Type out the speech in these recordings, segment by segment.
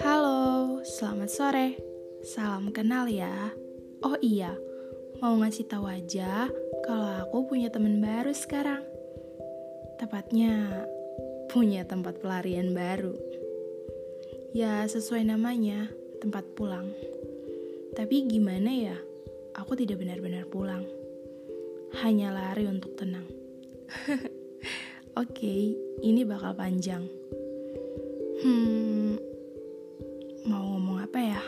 Halo, selamat sore. Salam kenal ya. Oh iya, mau ngasih tahu aja kalau aku punya teman baru sekarang. Tepatnya punya tempat pelarian baru. Ya, sesuai namanya, tempat pulang. Tapi gimana ya? Aku tidak benar-benar pulang. Hanya lari untuk tenang. Oke, okay, ini bakal panjang. Hmm, mau ngomong apa ya?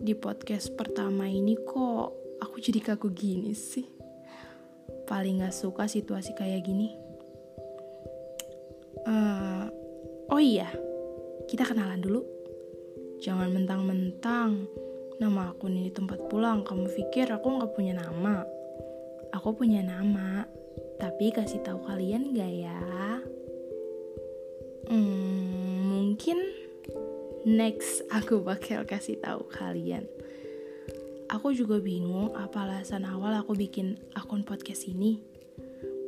Di podcast pertama ini kok aku jadi kaku gini sih? Paling gak suka situasi kayak gini. Uh, oh iya, kita kenalan dulu. Jangan mentang-mentang nama aku ini tempat pulang. Kamu pikir aku gak punya nama? Aku punya nama, tapi kasih tahu kalian gak ya? Hmm, mungkin next aku bakal kasih tahu kalian. Aku juga bingung apa alasan awal aku bikin akun podcast ini.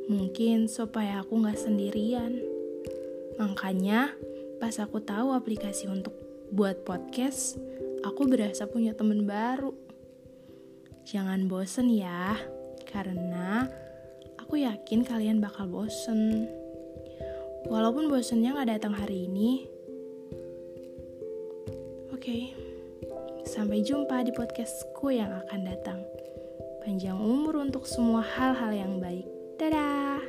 Mungkin supaya aku nggak sendirian. Makanya pas aku tahu aplikasi untuk buat podcast, aku berasa punya temen baru. Jangan bosen ya, karena aku yakin kalian bakal bosen. Walaupun bosennya gak datang hari ini. Oke, okay. sampai jumpa di podcastku yang akan datang. Panjang umur untuk semua hal-hal yang baik. Dadah!